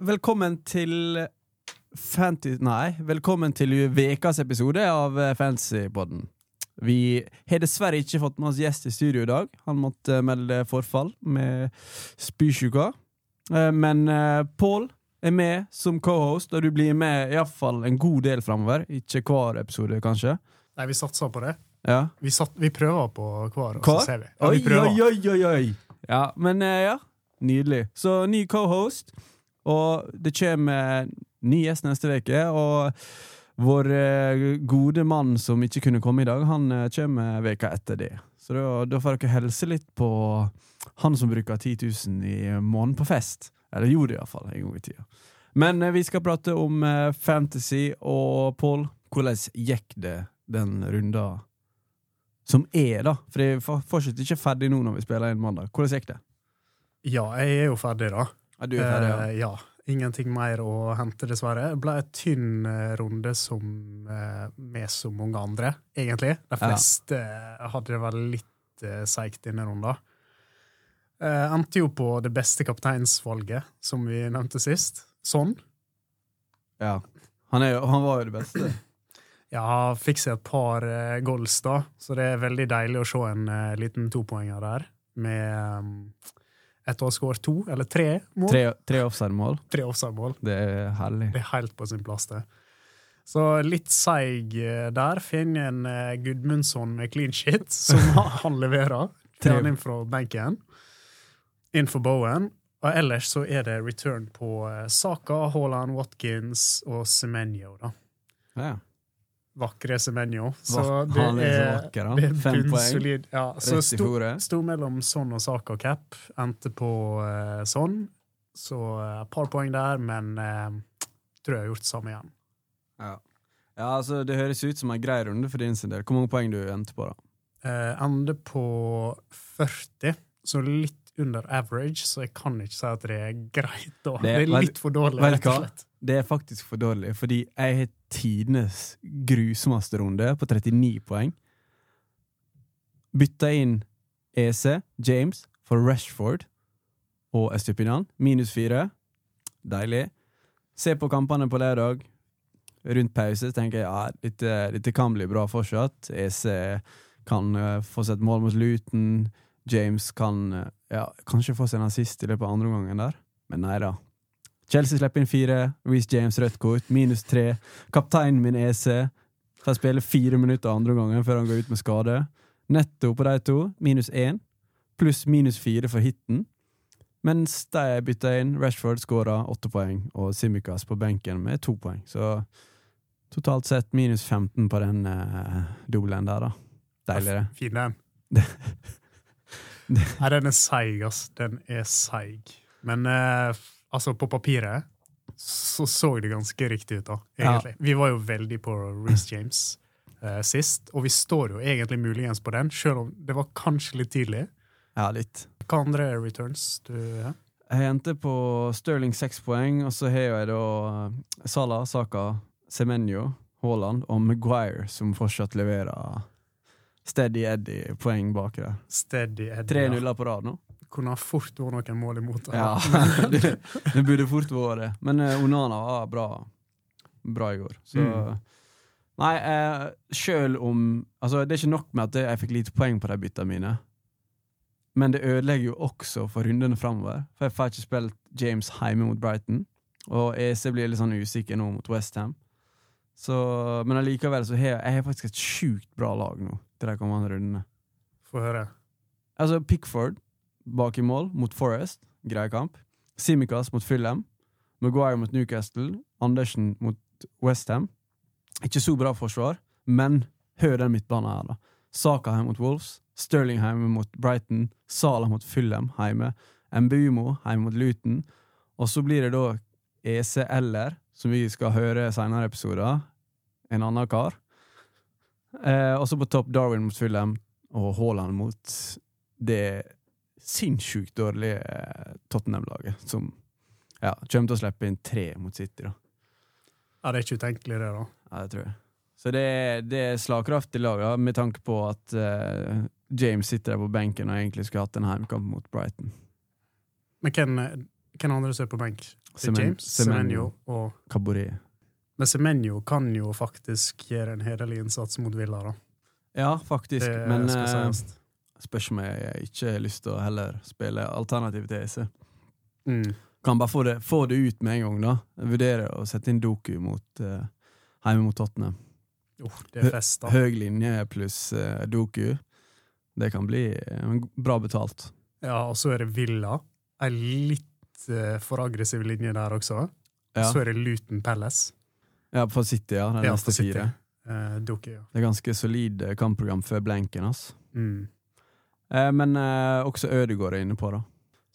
velkommen til Fanty... Nei, velkommen til ukas episode av Fancypodden Fantasypodden. Vi har dessverre ikke fått med oss gjest i studio i dag. Han måtte melde forfall med spysjuka. Eh, Men eh, Pål er med som co-host, og du blir med iallfall en god del framover. Ikke hver episode, kanskje. Nei, vi satser på det. Ja. Vi, satt, vi prøver på hver, og så ser vi. Ja, vi oi, oi, oi, oi! Ja, men eh, ja, nydelig. Så ny co-host, og det kommer ny gjest neste uke. Og vår eh, gode mann som ikke kunne komme i dag, han eh, kommer veka etter det. Så da, da får dere helse litt på han som bruker 10 000 i måneden på fest. Eller gjorde det iallfall en gang i tida. Men eh, vi skal prate om fantasy, og Pål, hvordan gikk det den runda som er, da. For jeg er fortsatt ikke ferdig nå når vi spiller inn mandag. Hvordan gikk det? Ja, jeg er jo ferdig, da. Ja, du er ferdig, ja. Eh, ja. Ingenting mer å hente, dessverre. Det ble en tynn eh, runde som eh, med så mange andre, egentlig. De fleste ja. hadde det vel litt eh, seigt denne runden. Eh, endte jo på det beste kapteinsvalget, som vi nevnte sist. Sånn. ja. Han, er, han var jo det beste. Ja, fikk seg et par uh, goals, da, så det er veldig deilig å se en uh, liten topoenger der. Med um, etter å ha skåret to, eller tre mål. Tre, tre offside-mål. Tre offside-mål. Det er herlig. Det er helt på sin plass, det. Så litt seig eh, der. Finner en eh, Gudmundsson med clean shit, som han leverer. Tar han inn fra benken. Inn for Bowen. Og ellers så er det return på eh, Saka, Haaland, Watkins og Semenyo, da. Ja. Vakre Semenyo. Så det er er, vakker, det er Fem poeng. Ja, så sto, sto mellom Son og Saka cap. Endte på uh, Son. Så et et par poeng der, men uh, tror jeg har gjort det samme igjen. Ja. ja, altså Det høres ut som en grei runde for din sin del. Hvor mange poeng du endte på? da? Uh, ender på 40, så litt under average, så jeg kan ikke si at det er greit. da. Det er- litt for dårlig, rett og slett. Det er faktisk for dårlig, fordi jeg har tidenes grusomste runde på 39 poeng. Bytta inn EC, James, for Rashford og Estupinan. Minus fire. Deilig. Se på kampene på lørdag. Rundt pause tenker jeg ja, dette, kan bli bra fortsatt. EC kan uh, få seg mål mot Luton. James kan uh, ja, kanskje få seg en assist i løpet av andre omgangen der. Men nei da. Chelsea slipper inn fire. Reece James rødt kort. Minus tre. Kapteinen min EC får spille fire minutter andre gangen før han går ut med skade. Netto på de to, minus én. Pluss minus fire for hiten. Mens de bytta inn, Rashford skåra åtte poeng, og Simicas på benken med to poeng. Så totalt sett minus 15 på den uh, dobbelen der, da. Deilig, det. Fin den. Nei, den er seig, ass. Den er seig. Men eh, altså, på papiret så så det ganske riktig ut, da. Egentlig. Vi var jo veldig på Reece James uh, sist, og vi står jo egentlig muligens på den, selv om det var kanskje litt tidlig. Ja, litt. Hva andre returns du har? Jeg endte på Sterling seks poeng, og så har jeg da eh, Salah, Saka, Semenyo, Haaland og Maguire, som fortsatt leverer steady Eddie poeng bak der. Steady Eddie. Tre ja. nuller på rad nå. Kunne ha fort vært noen mål imot. det. Ja, det, det burde fort vært det. Men eh, Onana var bra, bra i går. Så Mm. Nei, eh, sjøl om Altså, det er ikke nok med at jeg fikk lite poeng på de byttene mine, men det ødelegger jo også for rundene framover. For jeg får ikke spilt James hjemme mot Brighton, og EC blir litt sånn usikker nå mot Westham. Men allikevel så har jeg, jeg har faktisk et sjukt bra lag nå til de kommende rundene. Få høre. Altså Pickford bak i mål mot Forest, grei kamp. Simikaz mot Fulham. Maguire mot Newcastle. Andersen mot Westham. Ikke så bra forsvar, men hør den midtbanen her, da. Saka hjemme mot Wolves. Sterling hjemme mot Brighton. Salah mot Fulham hjemme. Mbumo hjemme mot Luton. Og så blir det da ECL-er, som vi skal høre senere i episoder. En annen kar. Eh, og så på topp Darwin mot Fulham og Haaland mot det sinnssykt dårlige eh, Tottenham-laget, som ja, kommer til å slippe inn tre mot City. da. Ja, det er ikke utenkelig, det, da. Ja, det tror jeg. Så det, det er slagkraftig lag, da, med tanke på at uh, James sitter der på benken og egentlig skulle hatt en heimkamp mot Brighton. Men hvem, Hvem andre som er på benk? Det er James, Semenyo og Caboret. Men Semenyo kan jo faktisk gjøre en hederlig innsats mot Villa, da. Ja, faktisk. Det Men sies. Spørs om jeg ikke har lyst til å heller spille alternativ til EC. Mm. Kan bare få det, få det ut med en gang, da. Vurdere å sette inn Doku mot, uh, hjemme mot Tottenham. Oh, det er fest, da. Høy linje pluss uh, Doku. Det kan bli uh, bra betalt. Ja, og så er det Villa. Ei litt uh, for aggressiv linje der også. Ja, Så er det Luton Palace. ja på City, ja. De Ja, neste City. fire. Uh, Doku, ja. Det er ganske solid kampprogram før blanken. Altså. Mm. Eh, men eh, også Ødegaard er inne på, da.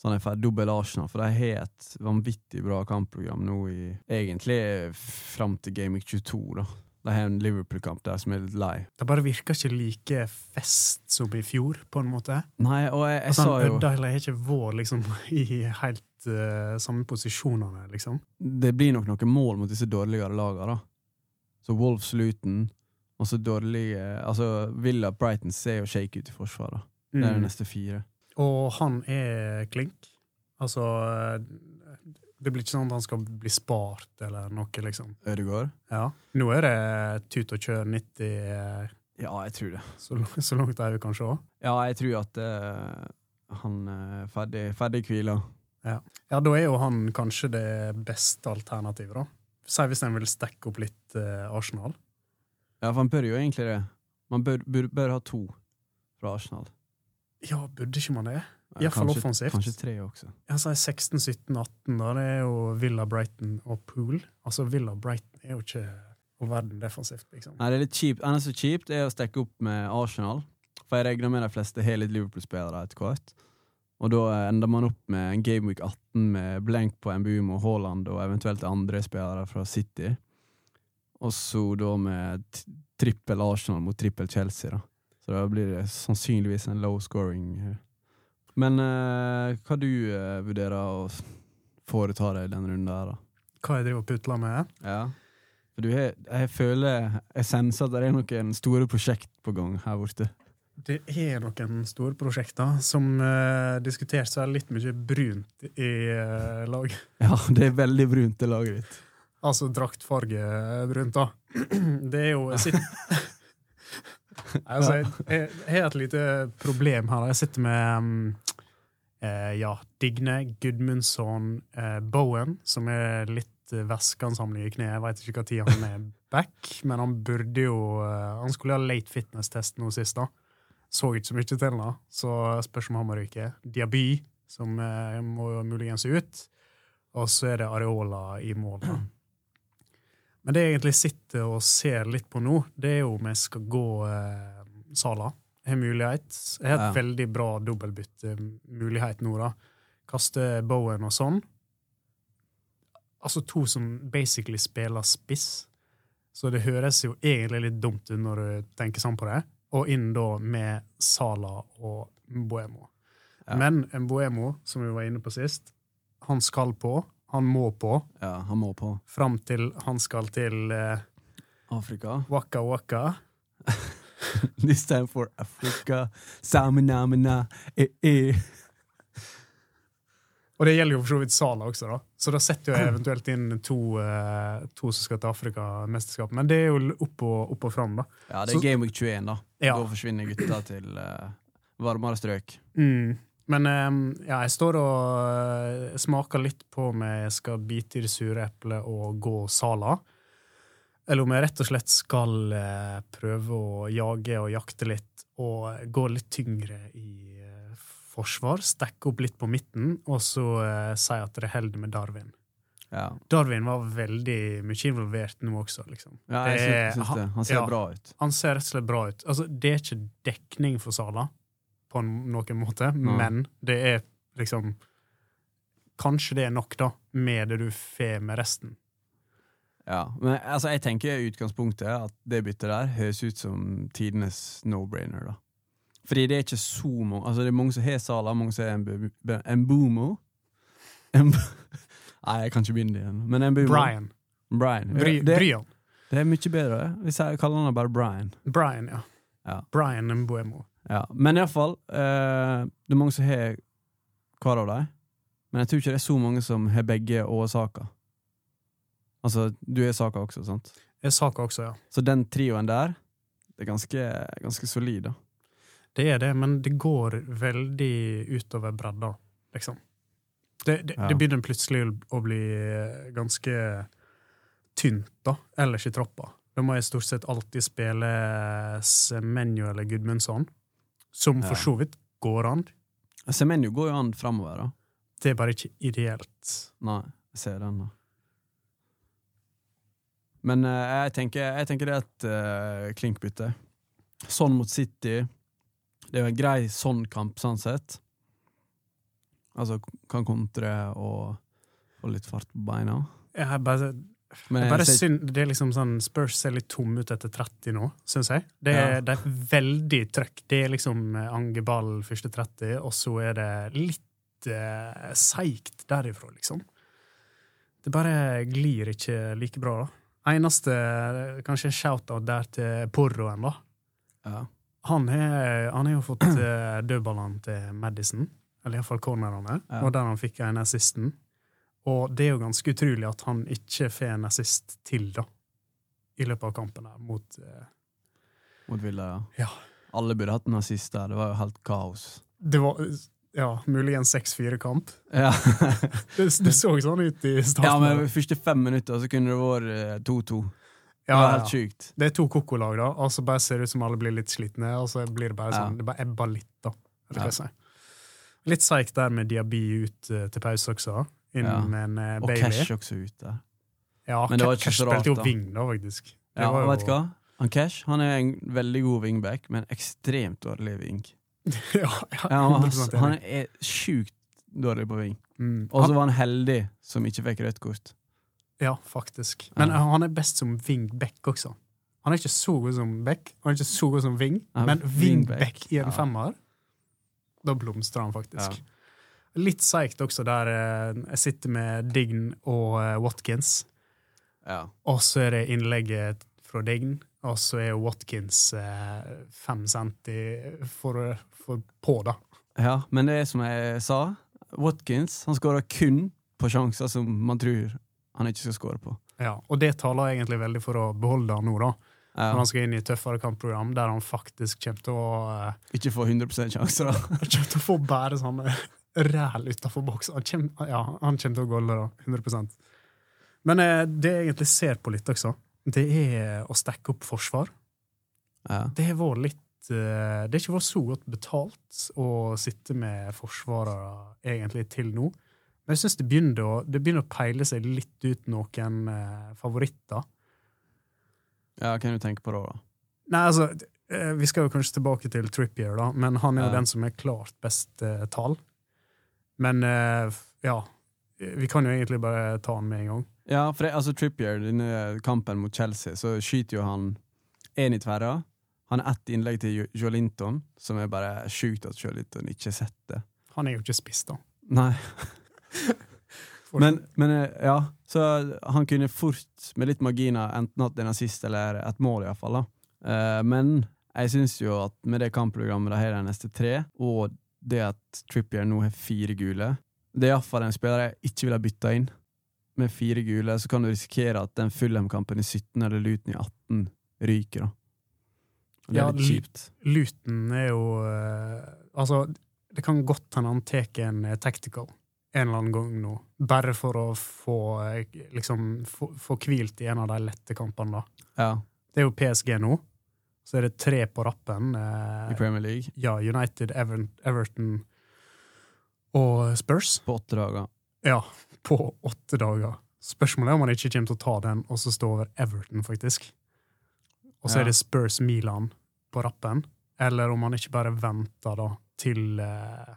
Så han er ferdig dobbel Arsenal, for de har et vanvittig bra kampprogram nå i Egentlig fram til Gaming 22, da. De har en Liverpool-kamp der som er litt lei. Det bare virker ikke like fest som i fjor, på en måte. Nei, og jeg, jeg Altså, sa jo Øddeile har ikke vært liksom, i helt uh, samme posisjonene, liksom. Det blir nok noen mål mot disse dårligere lagene, da. Så Wolves Luton, og så dårlige Altså Villa Brighton ser jo shake ut i forsvaret. Det er de Mm. neste fire. Og han er klink. Altså Det blir ikke sånn at han skal bli spart eller noe, liksom. Ødegaard? Ja. Nå er det tut og kjør 90 eh, Ja, jeg tror det. så, så langt øyet kan se. Ja, jeg tror at uh, han er ferdig, ferdig hvila. Ja, da er jo han kanskje det beste alternativet, da. Si hvis en vil stekke opp litt uh, Arsenal. Ja, for han bør jo egentlig det. Man bør, bør, bør ha to fra Arsenal. Ja, burde ikke man det? Iallfall offensivt. Kanskje tre også. Jeg sier 16, 17, 18, da. Det er jo Villa, Brighton og Pool. Altså, Villa Brighton er jo ikke all verden defensivt, liksom. Nei, det er litt kjipt. Eneste kjipt er å stekke opp med Arsenal. For jeg regner med de fleste har litt Liverpool-spillere etter hvert. Og da ender man opp med en Gameweek 18 med blank på Mbumo, Haaland og eventuelt andre spillere fra City. Og så da med trippel Arsenal mot trippel Chelsea, da. Så da blir det sannsynligvis en low scoring. eh. Men eh, hva du eh, vurderer å foreta deg i den runden her, da? Hva jeg driver og putler med? Ja. For du har, jeg føler Jeg senser at det er noen store prosjekt på gang her borte. Det er noen store prosjekter som uh, så er det litt mye brunt i uh, lag. Ja, det er veldig brunt, i laget ditt. Altså draktfarge brunt, da. Det er jo jeg sitter, altså, jeg, jeg, jeg har et lite problem her. Jeg sitter med um, eh, ja, Digne, Gudmundsson, eh, Bowen, som er litt uh, væskeansamling i kneet. Jeg veit ikke når han er back, men han burde jo uh, Han skulle ha late fitness-test nå sist, da. Så ikke så mye til da. så spørs om han må ryke. Diaby, som eh, må muligens ut. Og så er det Areola i mål. da. Men det jeg egentlig sitter og ser litt på nå, det er jo om jeg skal gå eh, Sala. Jeg har mulighet. Jeg har et Ja. veldig bra dobbeltbytte-mulighet nå, da. Kaste Bowen og sånn. Altså to som basically spiller spiss. Så det høres jo egentlig litt dumt ut når du tenker sånn på det. Og inn da med Sala og Boemo. Ja. Men Boemo, som vi var inne på sist, han skal på. Han må på. Ja, han må på. Fram til han skal til eh, Afrika. Waka Waka. This time for Africa. Saminamina, eh, eh. Og det gjelder jo for så vidt Sala også, da. Så da setter jeg eventuelt inn to, eh, to som skal til Afrikamesterskapet. Men det er jo opp og, opp og fram, da. Ja, det er Så- Game Week 21, da. Ja. Da forsvinner gutta til eh, varmere strøk. Mm. Men eh, ja, jeg står og eh, smaker litt på om jeg skal bite i det sure eplet og gå Sala. Eller om jeg rett og slett skal eh, prøve å jage og jakte litt og gå litt tyngre i eh, forsvar. Stekke opp litt på midten, og så si at det holder med Darwin. Ja, Darwin var veldig mye involvert nå også, liksom. ja jeg synes syns det. Han ser ja. bra ut. Han ser rett og slett bra ut. Altså, det er ikke dekning for Sala på noen måte, mm. men det er liksom Kanskje det er nok, da, med det du får med resten. Ja, men altså, jeg tenker i utgangspunktet at det byttet der høres ut som tidenes no-brainer, da. Fordi det er ikke så mange Altså, det er mange som har Sala, mange som har Mbu- Mbumo. Mb Nei, jeg kan ikke begynne igjen. Men Mbumo Brian. Brian. Bry, det, Bryan. det er mye bedre hvis jeg kaller han bare Brian. Brian, ja. Ja. Brian Mbuemo. Ja. Men iallfall, eh, det er mange som har hver av dem. Men jeg tror ikke det er så mange som har begge og Saka. Altså, du er Saka også, sant? Jeg er Saka også, ja. Så den trioen der, det er ganske, ganske solid, da. Det er det, men det går veldig utover bredda, liksom. Det, det, Ja. det begynner plutselig å bli ganske tynt, da, ellers i troppa. Da må jeg stort sett alltid spille Semenyo eller Gudmundsson, som for så vidt går an. Semenyo går jo an framover, da. Det er bare ikke ideelt. Nei, jeg ser den, da. Men uh, jeg, tenker, jeg tenker det er et uh, klinkbytte. Sånn mot City. Det er jo en grei sånn kamp, sånn sett. Altså kan kontre og få litt fart på beina. Jeg bare, Men jeg bare så... synd, det er liksom sånn Spurs ser litt tom ut etter 30 nå, syns jeg. Det er, Ja. det er veldig trøkk. Det er liksom ange ball første 30, og så er det litt uh, seigt derifra, liksom. Det bare glir ikke like bra, da. Eneste eh, kanskje shout-out der til Porroen, da. ja. Han har han har jo fått uh, dødballene til Madison, eller iallfall cornerne, Ja. og der han fikk en assisten. Og det er jo ganske utrolig at han ikke får en assist til, da, i løpet av kampen her mot eh, Mot Villa, ja. Ja. Alle burde hatt en assist der. Det var jo helt kaos. Det var ja, muligens 6-4-kamp. Ja, Det, det så sånn ut i starten. ja men første fem minutter så kunne det vært eh, 2-2. Det Ja, var ja, helt ja. sjukt. Det er to koko-lag, da, og så bare ser det ut som alle blir litt slitne. Og så blir det bare Ja. sånn, det bare ebber litt, da. Ja. si. Litt seigt der med Diaby ut uh, til pause også, inn Ja. med en Bailey. Og Cash også ute. Ja, Men det var ikke Cash så rart, spilte jo wing, da, faktisk. Det Ja, var og jo- vet du hva? Han Cash han er en veldig god wingback, men ekstremt dårlig wing. ja, ja, Ja, han, 100% han er sjukt dårlig på wing. Mm. Og så var han heldig som ikke fikk rødt kort. Ja, faktisk. Men Ja. eh, han er best som wingback også. Han er ikke så god som back, han er ikke så god som wing, Ja, men wingback, i en ja. femmer, da blomstrer han faktisk. Litt seigt også der eh, jeg sitter med Dign og eh, Watkins, Ja. og så er det innlegget fra Dign, og så er Watkins eh, fem centi for, for på, da. ja, men det er som jeg sa, Watkins han skårer kun på sjanser som man tror han ikke skal skåre på. Ja, og det taler egentlig veldig for å beholde han nå, da. Ja. Når han skal inn i et tøffere kampprogram, der han faktisk kommer til å Ikke få 100 sjanser, da. Kommer til å få bare sånne ræl utafor boks. Han kommer, ja, han kommer til å golle, da. 100% Men eh, det jeg egentlig ser på litt også, det er å stekke opp forsvar. Ja. Det har vært litt eh, Det har ikke vært så godt betalt å sitte med forsvarere egentlig til nå. Men jeg syns det, det begynner å peile seg litt ut noen eh, favoritter. ja, hva kan du tenke på da? da? Nei, altså, eh, Vi skal jo kanskje tilbake til Trippier, da, men han er jo Ja. den som er klart best eh, tall. Men eh, ja, vi kan jo egentlig bare ta han med en gang. Ja, for det, altså Trippier, denne kampen mot Chelsea, så skyter jo han én i tverra. Han har ett innlegg til Jolinton, som er bare sjukt at Jolinton ikke sett det. Han er jo ikke spiss, da. Nei. Men, men eh, ja, så han kunne fort, med litt marginer, enten hatt en assist eller et mål, iallfall. Uh, men jeg syns jo at med det kampprogrammet de har de neste tre, og det at Trippier nå har fire gule Det er iallfall en spiller jeg ikke ville ha bytta inn. Med fire gule så kan du risikere at den Fulham-kampen i 17 eller Luton i 18 ryker. da. Det Ja, er litt kjipt. Luton er jo eh, Altså, det kan godt hende han tar en eh, tactical en eller annen gang nå, bare for å få eh, liksom få, få hvilt i en av de lette kampene, da. Ja, Det er jo PSG nå. Så er det tre på rappen. eh, i Premier League. ja, United, Ever Everton og Spurs. På åtte dager. Ja, på åtte dager. Spørsmålet er om han ikke kommer til å ta den og så stå over Everton, faktisk. Og så Ja. er det Spurs Milan på rappen. Eller om han ikke bare venter da til eh,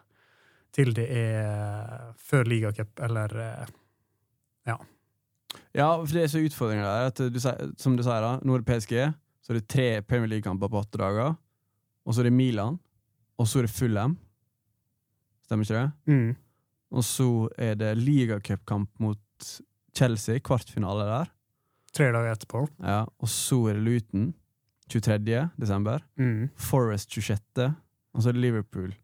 Til det er før ligacup, eller eh, Ja, for det er så utfordringer der. Du, som du sier, da, nå er det PSG, så er det tre Premier League-kamper på åtte dager. Og så er det Milan, og så er det Fulham. Stemmer ikke det? mm, Og så er det ligacupkamp mot Chelsea, kvartfinale der. tre dager etterpå. Ja, Og så er det Luton, 23. desember. Mm. Forest 26. Og så er det Liverpool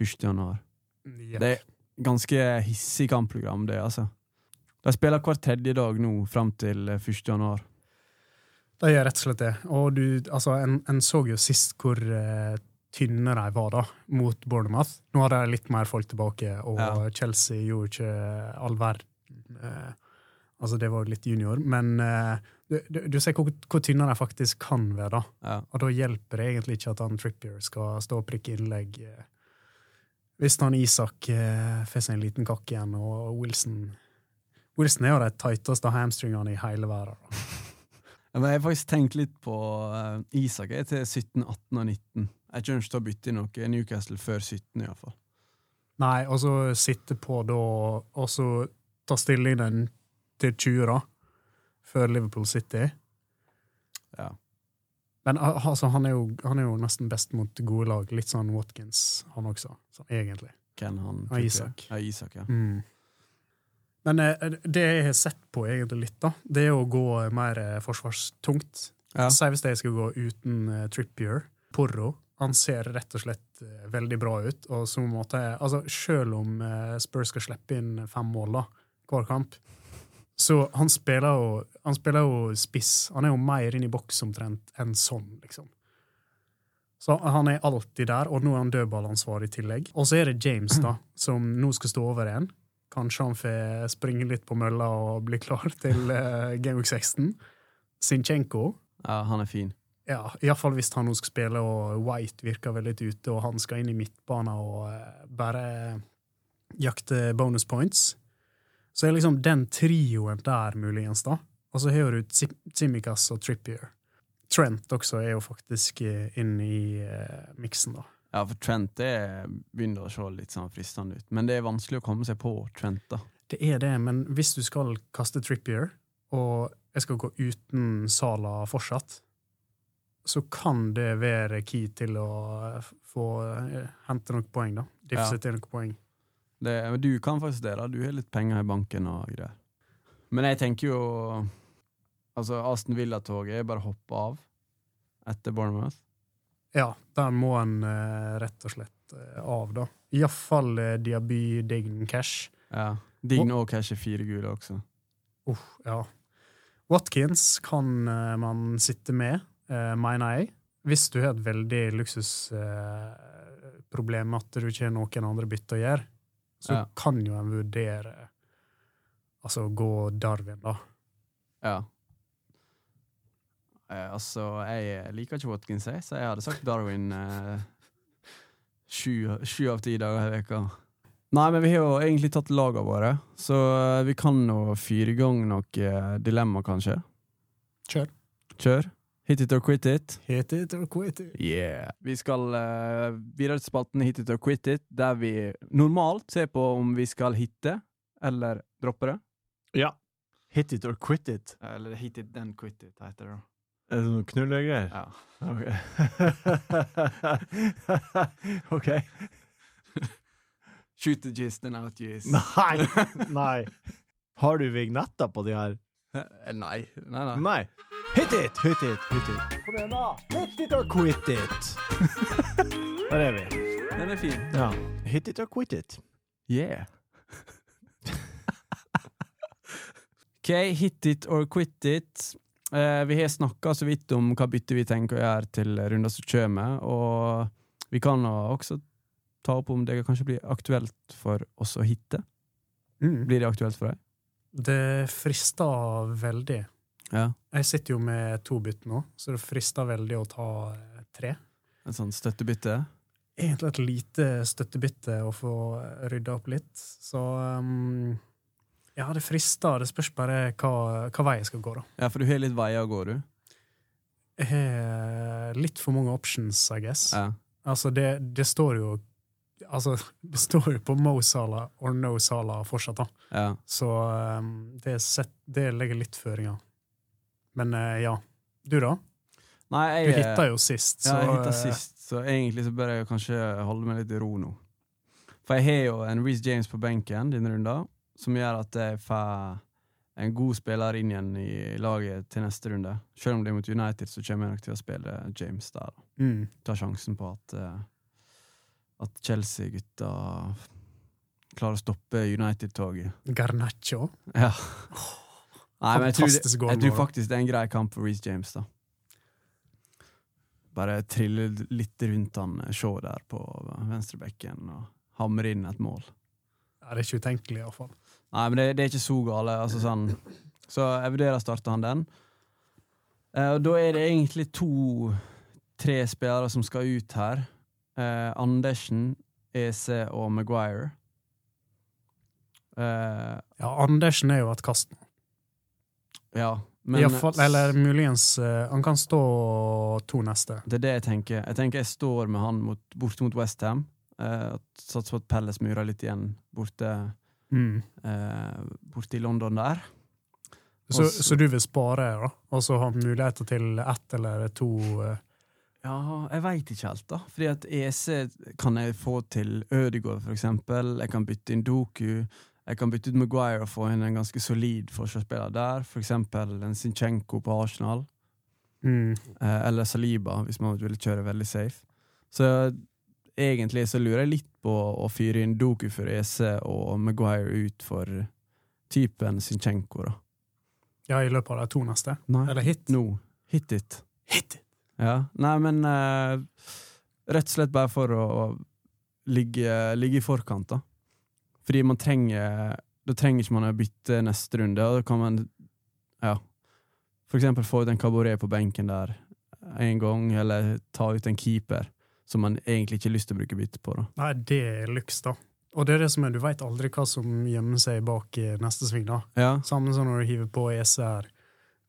1. januar. Yep. Det, ganske hissig kampprogram, det, altså. De spiller hver tredje dag nå, fram til eh, 1. januar. De gjør rett og slett det. Og du, altså, en, en så jo sist hvor uh, tynne de var da, mot Bournemouth. Nå har de litt mer folk tilbake, og Ja. Chelsea gjorde ikke all verden. Uh, altså, det var jo litt junior, men uh, du, du, du ser hvor, hvor tynne de faktisk kan være, da. Ja. Og da hjelper det egentlig ikke at han Trippier skal stå og prikke innlegg. eh, Hvis han Isak eh, får seg en liten kakk igjen, og Wilson Wilson er jo de tighteste hamstringene i hele verden. Jeg har faktisk tenkt litt på eh, Isak er til 17, 18 og 19. Jeg kommer ikke til å bytte inn noe Newcastle før 17, iallfall. Nei, og så sitte på da, og så ta stillingen til 20, da, før Liverpool City. Ja. Men altså, han, er jo, han er jo nesten best mot gode lag. Litt sånn Watkins, han også, sånn egentlig. Hvem han Ja, Isak. Ja, Isak, ja. Mm. Men eh, det jeg har sett på egentlig litt, da, det er å gå mer eh, forsvarstungt. Ja. Si hvis jeg skulle gå uten eh, Trippier. Porro. Han ser rett og slett veldig bra ut. Og så måtte jeg, altså Selv om Spurs skal slippe inn fem mål da, hver kamp, så han spiller jo han spiller jo spiss. Han er jo mer inn i boks omtrent enn sånn, liksom. Så han er alltid der, og nå er han dødballansvarlig i tillegg. Og så er det James, da, som nå skal stå over igjen. Kanskje han får springe litt på mølla og bli klar til uh, Game Week 16. Sinchenko ja, han er fin. ja, Iallfall hvis han nå skal spille, og White virker veldig ute, og han skal inn i midtbanen og uh, bare jakte bonus points. Så er liksom den trioen der, muligens, da. Og så har du Tsi- og Trippier. Trent også er jo faktisk inn inne i uh, miksen, da. Ja, for Trent det begynner å se litt sånn fristende ut. Men det er vanskelig å komme seg på Trent, da. Det er det, men hvis du skal kaste Trippier, og jeg skal gå uten Sala fortsatt, så kan det være key til å få eh, hente noen poeng, da. Diffse Ja. til noen poeng. Det, men du kan faktisk det, da. Du har litt penger i banken og greier. Men jeg tenker jo Altså, Aston Villa-toget er bare å hoppe av etter Bournemouth. Ja, der må en eh, rett og slett eh, av, da. Iallfall uh, Diaby Dign Cash. Ja. Dign og er fire gule også. Uh, ja. Watkins kan eh, man sitte med, eh, mener jeg. Hvis du har et veldig luksusproblem med at du ikke har noen andre bytte å gjøre, så Ja. kan jo en vurdere Altså gå Darwin, da. Ja. Eh, altså, jeg liker ikke Watkins, jeg, så jeg hadde sagt Darwin eh, sju, av ti dager i veka. Nei, men vi har jo egentlig tatt lagene våre, så eh, vi kan jo fyre i gang noe eh, dilemma, kanskje. Kjør. Kjør. Hit it or quit it. Hit it or quit it. Yeah. Vi skal uh, videre til spalten Hit it or quit it, der vi normalt ser på om vi skal hitte eller droppe det. Ja. Hit it or quit it. Eller hit it, then quit it, heter det da. Er det noen knullegreier? Ja. Ok. ok. Shoot the gist and out gist. Nei! Nei. Har du vignetter på de her? Eh, Nei. Nei, nei. Nei. Hit it, hit it, hit it. Kom igjen, da. Hit it or quit it. Der er vi. Den er fin. Ja. Hit it or quit it. Yeah. OK, hit it or quit it. Eh, vi har snakka så vidt om hva bytte vi tenker å gjøre til runder som kommer, og vi kan også ta opp om det kanskje blir aktuelt for oss å hitte. Mm. Blir det aktuelt for deg? Det frister veldig. Ja. Jeg sitter jo med to bytt nå, så det frister veldig å ta eh, tre. En sånn støttebytte? Egentlig et lite støttebytte å få rydda opp litt. Så um, ja, det frister. Det spørs bare hva, hva vei jeg skal gå, da. Ja, for du har litt veier å gå, du. Jeg har litt for mange options, I guess. Ja. Altså, det, det står jo Altså, det står jo på Mo Sala or no Sala fortsatt, da. ja. Så um, det, set, det legger litt føringer. Men uh, ja. Du, da? Nei, Du jeg hitta jo sist, Ja, så jeg hitta eh, sist, så egentlig så bør jeg kanskje holde meg litt i ro nå. For jeg har jo en Reece James på benken denne runden, som gjør at jeg får en god spiller inn igjen i laget til neste runde. Selv om det er mot United, så kommer jeg nok til å spille James der. mm. Ta sjansen på at, eh, at Chelsea-gutta klarer å stoppe United-toget. Garnaccio. Ja. Nei, men jeg tror, det, jeg tror faktisk det er en grei kamp for Reece James, da. Bare trille litt rundt han eh, Shaw der på venstrebekken og hamre inn et mål. Ja, det er ikke utenkelig, iallfall. Nei, men det, det er ikke så gale. Altså, sånn. Så jeg vurderer å starte han den. Eh, og da er det egentlig to-tre spillere som skal ut her. Eh, Andersen, EC og Maguire. Eh, Ja, Andersen er jo et kast. ja, men fall, eller muligens eh, Han kan stå to neste. det er det jeg tenker. Jeg tenker jeg står med han mot, borte mot Westham. Eh, Satser på at Pelles murer litt igjen borte, Mm. eh, borte i London der. Så, så, så du vil spare, da? Og så ha muligheter til ett eller to eh, Ja, jeg veit ikke helt, da. Fordi at EC kan jeg få til Ødegaard, for eksempel. Jeg kan bytte inn Doku. Jeg kan bytte ut Maguire og få inn en ganske solid forsvarsspiller der. For eksempel en Sinchenko på Arsenal. mm. Eh, eller Saliba, hvis man ville kjøre veldig safe. Så egentlig så lurer jeg litt på å fyre inn Doku for EC og Maguire ut for typen Zinchenko, da. Ja, i løpet av de to neste? Nei, Eller hit? nå. Hit it. Hit! Ja, nei, men uh, rett og slett bare for å ligge, ligge i forkant, da. Fordi man trenger Da trenger ikke man å bytte neste runde, og da kan man ja, for eksempel få ut en kabaret på benken der en gang, eller ta ut en keeper som man egentlig ikke har lyst til å bruke bytte på. da. Nei, det er lyks, da. Og det er det som er, du veit aldri hva som gjemmer seg bak i neste sving, da. Ja, Samme som når du hiver på ECR.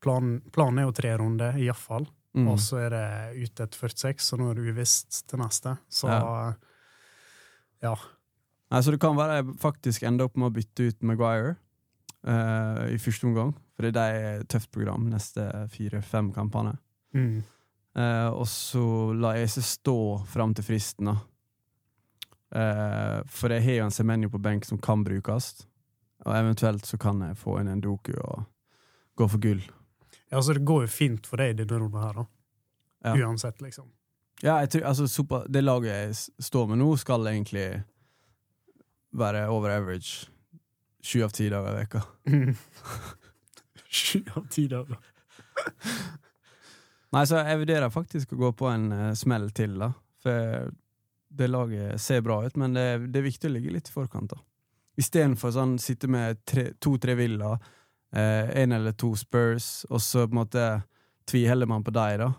Planen, er jo tre runder, iallfall. mm. Og så er det ute et 46, så nå er det uvisst til neste. Så Ja. ja. Nei, så det kan være jeg faktisk ender opp med å bytte ut Maguire uh, i første omgang, fordi det er et tøft program neste fire-fem kampene. Mm. Eh, og så la jeg seg stå fram til fristen, da. Eh, for jeg har jo en Semenyo på benk som kan brukes, og eventuelt så kan jeg få inn en Doku og gå for gull. ja, så det går jo fint for deg i denne runden her, da. Ja. Uansett, liksom. Ja, jeg tror, altså, super, det laget jeg står med nå, skal egentlig være over average sju av ti dager i veka. Sju av ti dager. Nei, så jeg vurderer faktisk å gå på en uh, smell til, da. For det laget ser bra ut, men det, det er viktig å ligge litt i forkant, da. Istedenfor sånn sitte med tre- to-tre én eh, eller to Spurs, og så på en måte tviholder man på deg, da.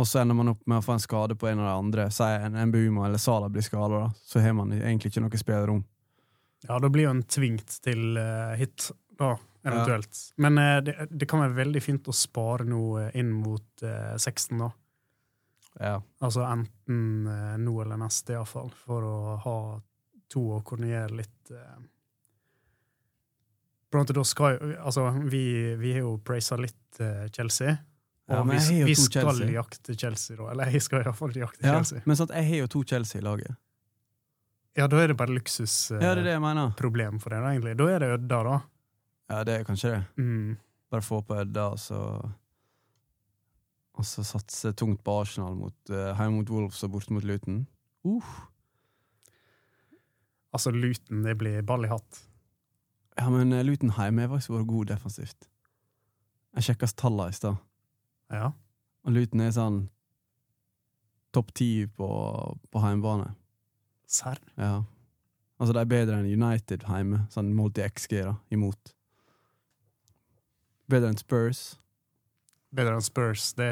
Og så ender man opp med å få en skade på en av de andre. Si en Mbumo eller Sala blir skada, da. Så har man egentlig ikke noe spillerom. Ja, da blir jo en tvingt til uh, hit, da, eventuelt. Men uh, det, det kan være veldig fint å spare noe inn mot uh, 16, da. Ja. Altså enten uh, nå eller neste, iallfall, for å ha to og kunne gjøre litt eh. På en måte, da skal jo Altså, vi, vi har jo praisa litt eh, Chelsea. Og Ja, men vi, vi skal Chelsea. jakte Chelsea, da. Eller jeg skal iallfall jakte ja. Chelsea. Men sant, jeg har jo to Chelsea i laget. Ja, da er det bare luksusproblem Ja, det det for dere, egentlig. Da er det Ødda, da. Ja, det er kanskje det. Mm. Bare få på Edda, og så Og så satse tungt på Arsenal mot, uh, hjemme mot Wolves og borte mot Luton. Uh. Altså, Luton, det blir ball i hatt. Ja, men uh, Luton hjemme har faktisk vært god defensivt. Jeg sjekka tallene i stad, Ja. og Luton er sånn topp ti på, på hjemmebane. Serr? Ja. Altså, de er bedre enn United hjemme, sånn målt i XG, da, imot. Bedre enn Spurs. Bedre enn Spurs. Det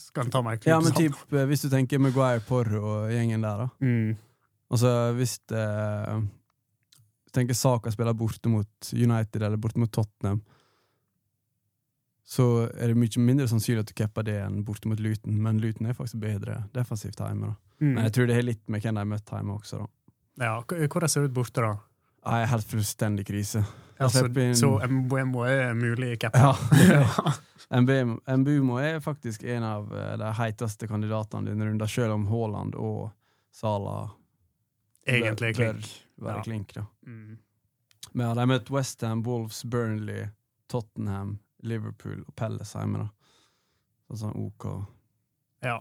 skal en ta meg Ja, men typ, eh, hvis du tenker Maguire, Porro og gjengen der, da. mm. Altså, hvis eh, tenker Saka spiller borte mot United eller borte mot Tottenham, så er det mye mindre sannsynlig at du capper det enn borte mot Luton, men Luton er faktisk bedre defensivt hjemme. da. Mm. Men jeg tror det har litt med hvem de har møtt hjemme også, da. Ja, hvordan ser det ut borte, da? Jeg er helt fullstendig krise. Altså, Så Mbuemo er mulig i Ja, capen? Er faktisk en av eh, de heiteste kandidatene denne runden, selv om Haaland og Sala Egentlig bør klink. være Ja. klink. da. Mm. Men ja, de har møtt Westham, Wolves, Burnley, Tottenham, Liverpool og Pelle, hjemme. da. Sånn OK. Ja.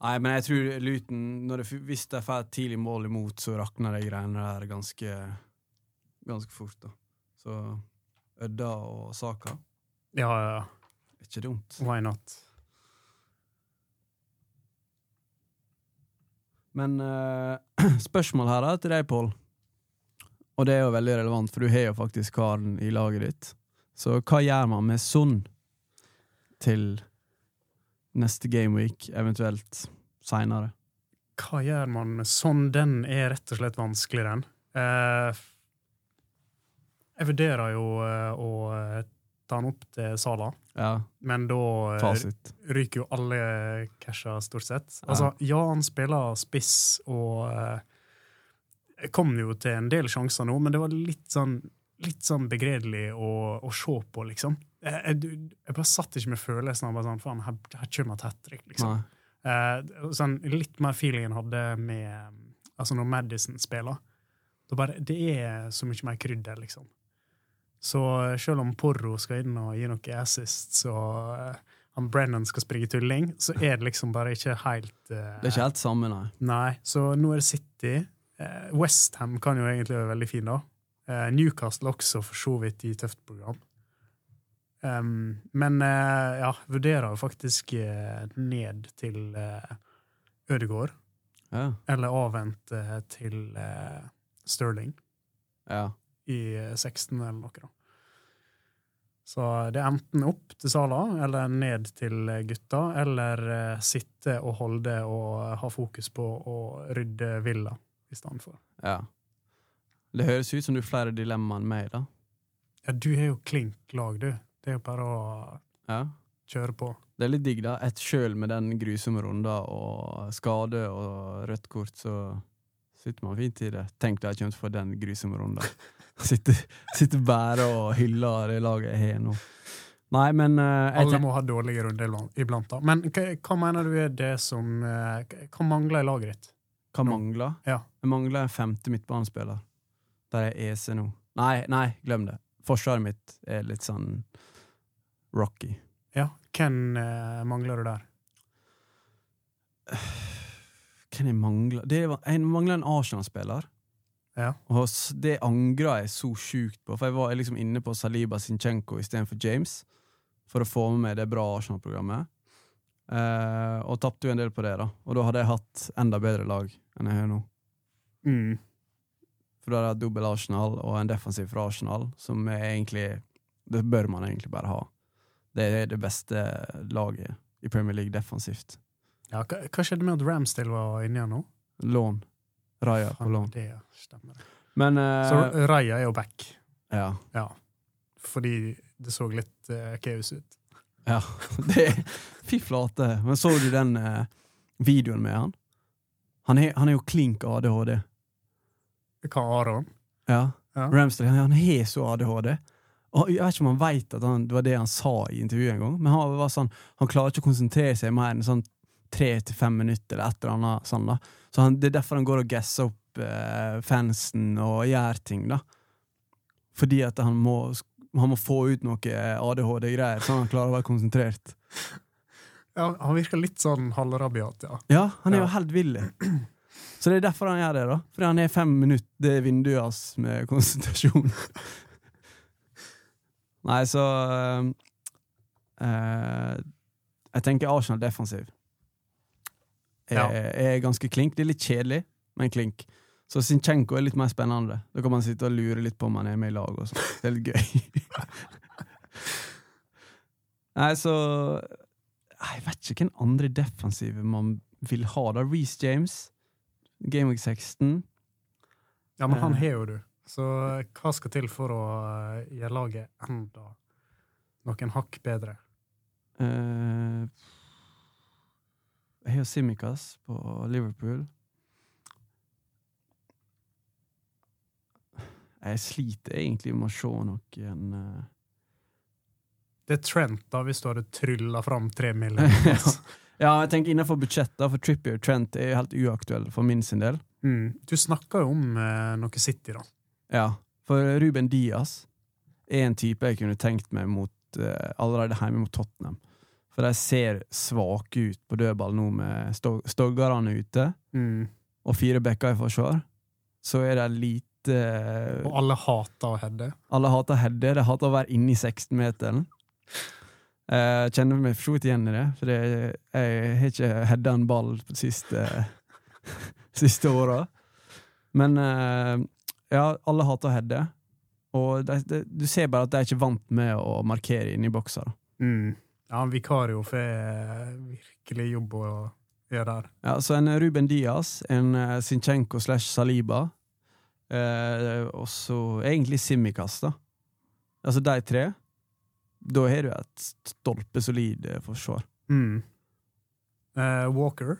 Nei, men jeg tror Luton det, Hvis de får et tidlig mål imot, så rakner de greiene der ganske Ganske fort, da. Så Ødda og Saka Ja, ja, ja. ikke dumt. Why not? Men uh, spørsmål her da, til deg, Pål. Og det er jo veldig relevant, for du har jo faktisk karen i laget ditt. Så hva gjør man med Sund til neste gameweek, eventuelt seinere? Hva gjør man med sånn? Den er rett og slett vanskelig, den. Eh, jeg vurderer jo eh, å eh, ta den opp til Sala, Ja, men da fasit. ryker jo alle casha, stort sett. Altså, ja, han spiller spiss og eh, kom jo til en del sjanser nå, men det var litt sånn, litt sånn begredelig å, å se på, liksom. Jeg, jeg, bare satt ikke med følelsen av bare sånn, faen, her, her kommer et hat trick, liksom. Eh, sånn, litt mer feeling jeg hadde med Altså når Madison spiller. Bare, det er så mye mer krydder, liksom. Så eh, selv om Porro skal inn og gi noe assist, og uh, han Brennan skal springe tulling, så er det liksom bare ikke helt uh, Det er ikke helt samme, nei. Nei, så nå er det City. Uh, Westham kan jo egentlig være veldig fin, da. Uh, Newcastle også, for så vidt, i tøft program. Um, men uh, ja, vurderer jo faktisk uh, ned til uh, Ødegård. Ja. eller avvente uh, til Sterling ja. i eh, 16 eller noe, da. Så det er enten opp til Sala, eller ned til gutta, eller sitte og holde og ha fokus på å rydde Villa i stedet for. ja. Det høres ut som du har flere dilemmaer enn meg, da. Ja, du er jo klink lag, du. Det er bare å Ja. kjøre på. Det er litt digg, da. Et sjøl med den grusomme runda og skade og rødt kort, så sitter man fint i det. Tenk deg jeg kommer til å få den grusomme runda. Sitter, sitter bare og hyller det laget jeg har nå. Nei, men uh, Alle må ha dårlige runder iblant- iblant. da. Men hva, hva mener du er det som uh, Hva mangler i laget ditt? Hva nå. mangler? Ja. Jeg mangler en femte midtbanespiller. Der er EC nå. Nei, nei, glem det. Forsvaret mitt er litt sånn rocky. Ja, Hvem eh, mangler du der? Hvem jeg mangler? Det var, jeg mangler en Arsenal-spiller. Ja. Og det angra jeg så sjukt på, for jeg var liksom inne på Saliba Sinchenko istedenfor James. For å få med meg det bra Arsenal-programmet. Eh, og tapte jo en del på det, da. Og da hadde jeg hatt enda bedre lag enn jeg har nå. Mm. For da hadde jeg hatt dobbel Arsenal og en defensiv fra Arsenal, som egentlig Det bør man egentlig bare ha. Det er det beste laget i Premier League defensivt. Ja, hva, hva skjedde med at Ramsdale var inne igjen nå? Lån. Raja på lån. Det stemmer. Men uh, Så Raja er jo back. ja. Ja. Fordi det så litt uh, kaos ut. Ja, det Fy flate. Men så du den uh, videoen med han? Han er, han er jo klink ADHD. Hva Aron? Ja. Ja. Ramsdale han har så ADHD. Og jeg vet ikke om han vet at han, det var det han sa i intervjuet en gang, men han var sånn, han klarer ikke å konsentrere seg mer enn sånn tre til fem minutter eller et eller annet sånn da. Så han, det er derfor han går og gasser opp eh, fansen og gjør ting, da. Fordi at han må, han må få ut noe ADHD-greier, sånn at han klarer å være konsentrert. Ja, han virker litt sånn halvrabiat, ja. Ja, han er jo Ja. helt vill. Så det er derfor han gjør det, da. Fordi han er fem minutter, det er vinduet hans med konsentrasjon. Nei, så eh, eh, Jeg tenker Arsenal defensiv. Ja. er ganske klink. Det er litt kjedelig, men klink. Så Sinchenko er litt mer spennende. Da kan man sitte og lure litt på om han er med i lag. og. Det er litt gøy. Nei, så Jeg vet ikke hvem andre defensive man vil ha. da Reece James, Game Week 16. Ja, men han Eh. har jo du. Så hva skal til for å eh, gjøre laget enda noen hakk bedre? Uh, jeg har Simikaz på Liverpool. Jeg sliter egentlig med å se noen uh... Det er Trent, da, hvis du hadde trylla fram tre millioner. Ja, jeg tenker innenfor budsjettet, for Trippier Trent er helt uaktuell for min sin del. mm. Du snakka jo om uh, noe City, da. Ja, for Ruben Diaz er en type jeg kunne tenkt meg mot uh, allerede hjemme mot Tottenham. For de ser svake ut på dødball nå med Stog- Stoggarane ute Mm. og fire backer i forsvar. Så er det lite Og alle hater å heade. Alle hater heade, de hater å være inne i 16-meteren. Jeg kjenner meg for så vidt igjen i det, for jeg har ikke heada en ball de siste, siste åra. Men eh, ja, alle hater å heade. Og de, de, du ser bare at de er ikke vant med å markere inni i boksa. Mm. Ja, en Vikario får eh, virkelig jobb å gjøre der. Ja, så en Ruben Diaz, en eh, Sinchenko slash Saliba, eh, og så egentlig Simikaz, da. Altså de tre. Da har du et stolpesolid forsvar. Mm. Eh, Walker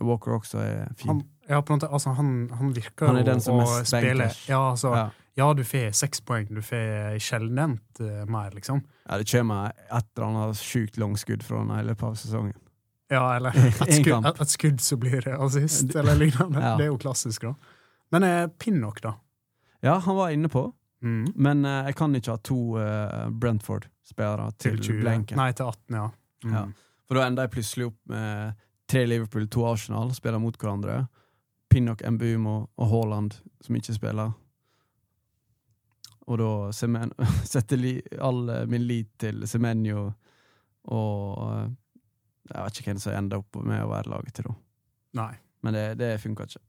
Walker også er fin. han, ja, på en måte, altså, han, han virker Han er jo den som å spille ja, altså, ja. ja. du får seks poeng, du får sjeldent uh, mer, liksom. ja, det kommer et eller annet sjukt langskudd fra han i løpet av sesongen. Ja, eller et skudd, et, et skudd så blir assist, eller lignende. Ja. Det er jo klassisk, da. Men uh, Pinnock, da? Ja, han var inne på, Mm. men uh, jeg kan ikke ha to uh, Brentford-spillere til, Til blenken. Nei, til 18, ja. Mm. Ja. For da ender jeg plutselig opp med tre Liverpool, to Arsenal, spiller mot hverandre. Pinnock, Mbumo og Haaland, som ikke spiller. Og da Semen setter li, all eh, min lit til Semenyo og eh, Jeg vet ikke hvem som ender opp med å være laget til, da. Nei. Men det, det funka ikke.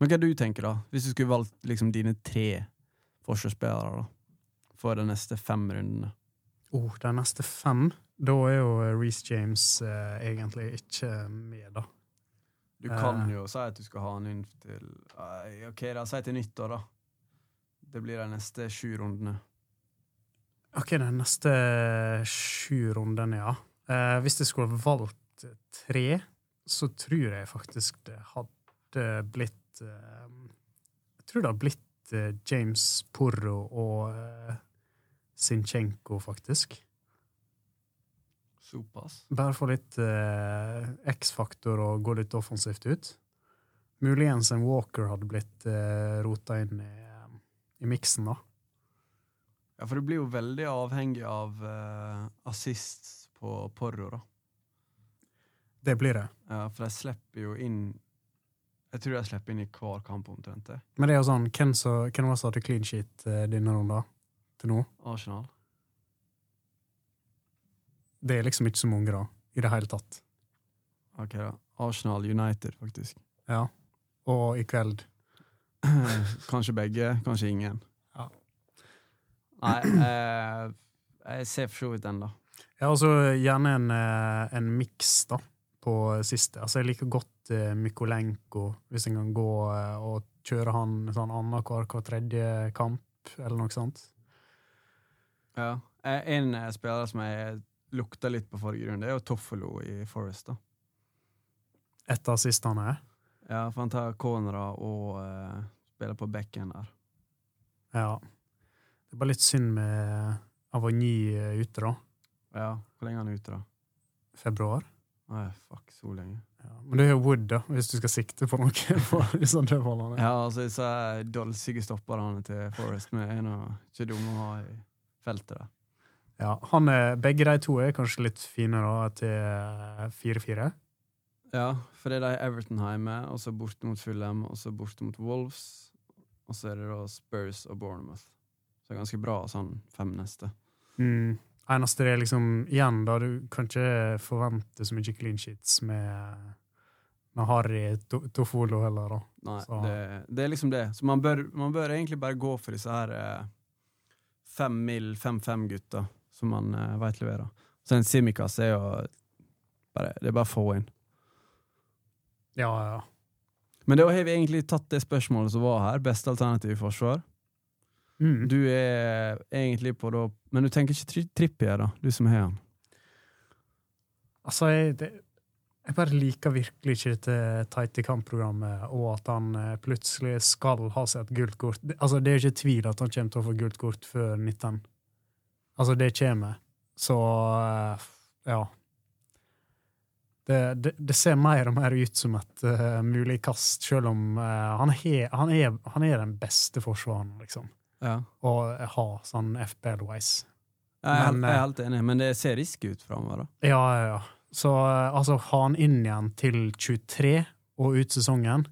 Men hva du tenker da? Hvis du skulle valgt liksom dine tre forsvarsspillere da, for de neste fem rundene? Oh, de neste fem, da er jo Reece James eh, egentlig ikke med, da. Du kan Eh. jo si at du skal ha han inn til Ok, da, si til nyttår, da. Det blir de neste sju rundene. Ok, de neste sju rundene, ja. Eh, hvis jeg skulle valgt tre, så tror jeg faktisk det hadde blitt eh, Jeg tror det hadde blitt eh, James Porro og eh, Sinchenko, faktisk. Såpass. Bare få litt eh, X-faktor og gå litt offensivt ut. Muligens en Walker hadde blitt eh, rota inn i, eh, i miksen, da. Ja, for det blir jo veldig avhengig av uh, assist på Porro, da. Det blir det. Ja, for de slipper jo inn Jeg tror de slipper inn i hver kamp omtrent. det. Men det er jo sånn, hvem, så, hvem var det som hadde clean sheet eh, denne runden til nå? Arsenal. Det er liksom ikke så mange, da, i det hele tatt. Ok, da. Arsenal United, faktisk. Ja. Og i kveld kanskje begge, kanskje ingen. Ja. Nei, eh, jeg ser for så vidt den, da. Ja, altså gjerne en, eh, en miks, da, på siste. Altså, jeg liker godt eh, Mykolenko, hvis en kan gå eh, og kjøre han sånn annenhver hver tredje kamp, eller noe sånt. Ja. Eh, En eh, spiller som jeg lukta litt på forrige runde, er jo Toffolo i Forest. da. Etter er? Ja, for han tar cornera og uh, spiller på bekken der. Ja. Det er bare litt synd med Avogny eh, ute, da. Ja, Hvor lenge er han ute, da? Februar. Nei, fuck, så lenge. Ja. Men det er jo Wood, da, hvis du skal sikte på noe på disse dødballene. Ja, altså disse dolsige stopperne til Forest med er ikke dumme å ha i feltet der. Ja, han er, begge de to er kanskje litt fine da, til eh, 4-4. Ja, for det er de Everton hjemme, og så borte mot Fulham, og så borte mot Wolves, og så er det da Spurs og Bournemouth. Så det er ganske bra sånn fem neste. Mm. Eneste det er liksom Igjen, da, du kan ikke forvente så mye clean sheets med, med Harry Tofolo heller, da. Nei, det, det er liksom det. Så man bør, man bør egentlig bare gå for disse her eh, fem mil, fem-fem-gutta som man uh, veit leverer. Så en Simikaz er jo bare, Det er bare å få inn. Ja, ja. Men da har vi egentlig tatt det spørsmålet som var her. Beste alternativ i forsvar. Mm. Du er egentlig på da Men du tenker ikke tri Trippier, da? Du som har han. Altså, jeg, det, jeg bare liker virkelig ikke dette tighte kampprogrammet, og at han eh, plutselig skal ha seg et gult kort. Det, altså, det er ikke tvil at han kommer til å få gult kort før 19. Altså, det kommer. Så eh, ja. Det, det, det ser mer og mer ut som et uh, mulig kast, selv om uh, han, he, han, er, han er den beste forsvareren, liksom. Ja. Ha sånn FPL-wise. Jeg er, helt, jeg er helt enig, men det ser risky ut framover. da. Ja, ja, ja. Så uh, altså, ha han inn igjen til 23 og ut sesongen,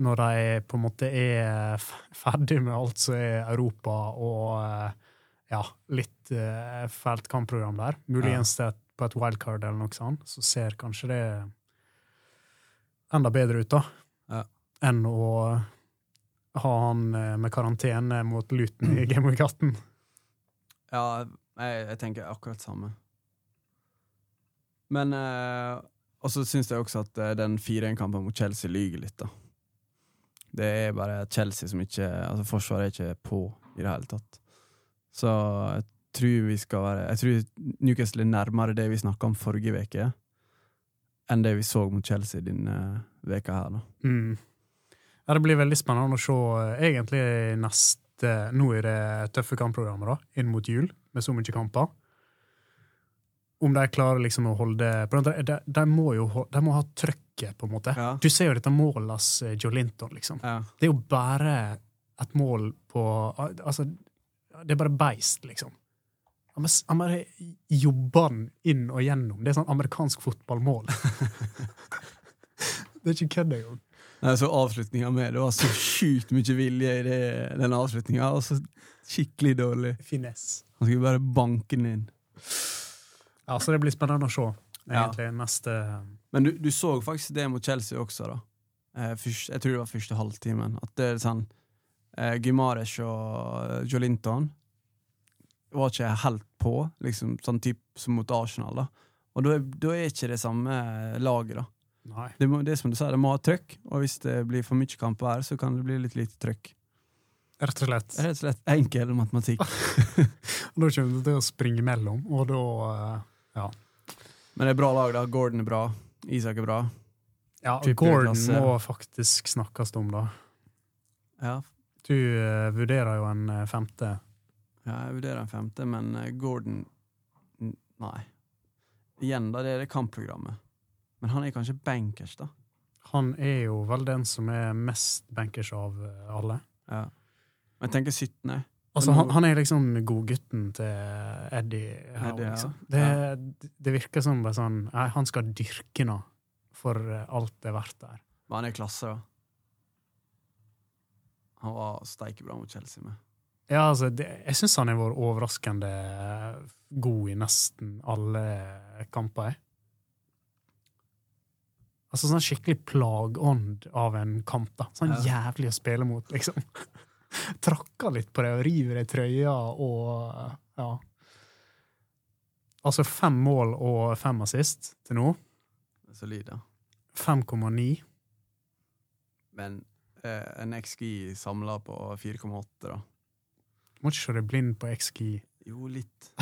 når de på en måte er ferdig med alt som er Europa og ja, litt uh, fælt kampprogram der. Muligens ja. på et wildcard eller noe sånt, så ser kanskje det enda bedre ut, da. Ja. Enn å ha han eh, med karantene mot Luton i Game Week 18. Ja, jeg, jeg tenker akkurat samme. Men uh, Og så syns jeg også at uh, den 4-1-kampen mot Chelsea lyger litt, da. Det er bare Chelsea som ikke Altså, Forsvaret er ikke på i det hele tatt. Så jeg tror vi skal være Jeg tror Newcastle er nærmere det vi snakka om forrige uke, enn det vi så mot Chelsea denne veka her, da. Mm. Ja, det blir veldig spennende å se eh, egentlig neste Nå er det tøffe kampprogrammer da, inn mot jul, med så mye kamper. Om de klarer liksom å holde det... De, de må jo de må ha trøkket, på en måte. Ja. Du ser jo dette målet av eh, Joe Linton, liksom. Ja. Det er jo bare et mål på Altså, det er bare beist, liksom. Han bare, jobber den inn og gjennom. Det er sånn amerikansk fotballmål. det er ikke kødd engang. Nei, så avslutninga med Det var så sjukt mye vilje i det, den avslutninga, og så skikkelig dårlig. Finesse. Han skulle bare banke den inn. Ja, så det blir spennende å se, Ja. neste Men du, du så faktisk det mot Chelsea også, da. Eh, først, jeg tror det var første halvtimen. At det er sånn eh, Gimares og Jolinton var ikke helt på, liksom, sånn typ som mot Arsenal. da Og da er, da er ikke det samme laget, da. Det, må, det er som du sa, det må ha trøkk, og hvis det blir for mye kamper her, så kan det bli litt lite trøkk. Rett og slett. Rett og slett enkel matematikk. Da kommer det til å springe mellom, og da Ja. Men det er bra lag, da. Gordon er bra. Isak er bra. Ja, Gordon må faktisk snakkes om, da. Ja, Du uh, vurderer jo en uh, femte. Ja, jeg vurderer en femte, men eh, Gordon Nei. Igjen, da, det er det kampprogrammet. Men han er kanskje bankers, da. Han er jo vel den som er mest bankers av alle. Ja. Men jeg tenker 17. Altså, han, han er liksom godgutten til Eddie. Her, Eddie, liksom. det, det virker som bare sånn Nei, han skal dyrke nå, for alt det er verdt der. Men han er klasse, da. Han var steikebra mot Chelsea med. Ja, altså, det, jeg syns han har vært overraskende god i nesten alle kamper. jeg. Altså sånn skikkelig plagånd av en kamp. da. Sånn Ja. jævlig å spille mot, liksom. Trakka litt på det og river i trøya og ja. Altså fem mål og fem assist til nå. Solid, da. 5,9. Men eh, en XG samla på 4,8, da. Må ikke se deg blind på XG. Jo, litt.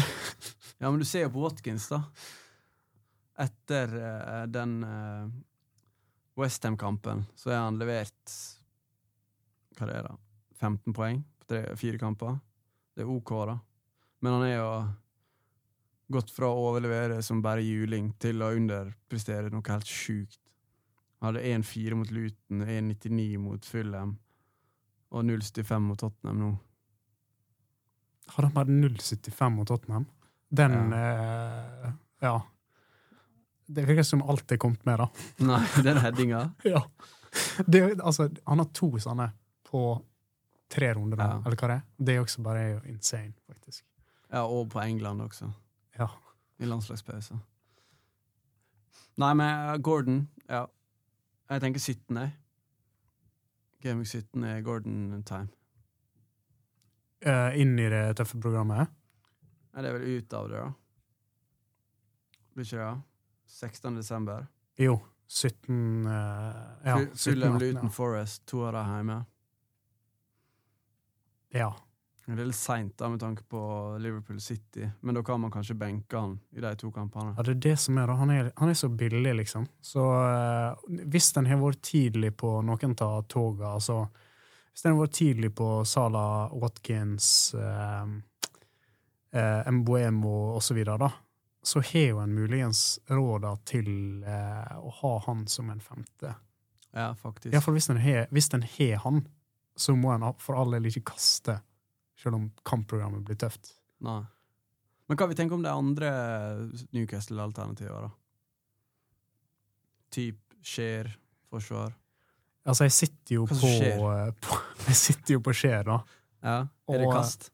Ja, men du ser jo på Watkins, da. Etter eh, den uh, Westham-kampen så er han levert Hva det er da? 15 poeng på tre, fire kamper. Det er OK, da. Men han er jo gått fra å overlevere som bare juling til å underprestere noe helt sjukt. Hadde 1-4 mot Luton, 1-99 mot Fulham og 0-75 mot Tottenham nå. Hadde han bare 0,75 mot Tottenham? Den eh, Ja. Det virker som alt er kommet med, da. Nei, den headinga Ja. Det, er- altså, han har to sånne på tre runder, Ja. eller hva det er. Det er også bare insane, faktisk. Ja, og på England også. Ja. I landslagspausen. Nei, men eh, Gordon Ja. Jeg tenker 17, jeg. Gaming 17 er Gordon time. Uh, inn i det tøffe programmet. Nei, det er vel ut av det, da. Blir ikke det? da? 16. desember. Jo, 17 uh, Ja. Full- 17, Fulham 18, Luton Forest, to av dem hjemme. ja. Det er litt seint med tanke på Liverpool City, men da kan man kanskje benke han i de to kampene. Ja, det er det som er da. Han er, han er så billig, liksom. Så eh, hvis den har vært tidlig på noen av toga, altså Hvis den har vært tidlig på Sala, Watkins, eh, eh, Mbuemo osv., da, så har jo en muligens råd til eh, å ha han som en femte. Ja, faktisk. Iallfall hvis den har han, så må en for all del ikke kaste, selv om kampprogrammet blir tøft. Nei. Men hva vi tenker om de andre Newcastle-alternativene, da? Typ Skjer, forsvar. Altså, jeg sitter jo på, eh, på Jeg sitter jo på Skjer, da. Ja, Er det Og- kast?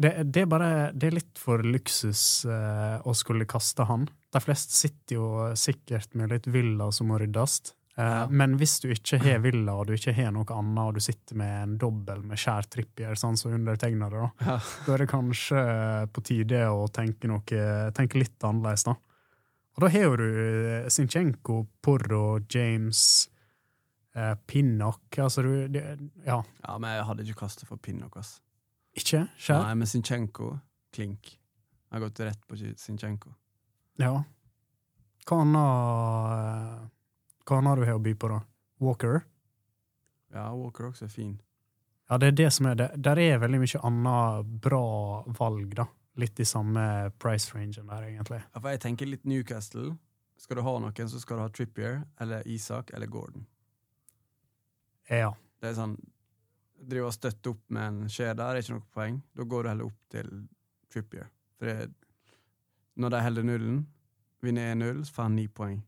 Det, det er bare Det er litt for luksus eh, å skulle kaste han. De fleste sitter jo sikkert med litt villa som må ryddes. Eh, Ja. Men hvis du ikke har villa, og du ikke har noe annet, og du sitter med en dobbel med skjær trippier, sånn som undertegnede, da, Ja. da er det kanskje på tide å tenke, noe, tenke litt annerledes, da. Og da har du eh, Sinchenko, Porro, James, eh, Pinnock Altså, du det, Ja, ja, men jeg hadde ikke kastet for Pinnock, ass. ikke? Skjær? Nei, men Sinchenko, klink. Jeg har gått rett på Sinchenko. Ja. Hva annet Hva annet har du her å by på, da? Walker? Ja, Walker også er fin. Ja, det er det som er det. Der er veldig mye annet bra valg, da. Litt i samme price rangen der, egentlig. Ja, for jeg tenker litt Newcastle. Skal du ha noen, så skal du ha Trippier eller Isak eller Gordon. Ja. Det er sånn Drive og støtte opp med en skje der er ikke noe poeng. Da går du heller opp til Trippier. For det, når de holder nullen, vinner 1-0, så får han ni poeng.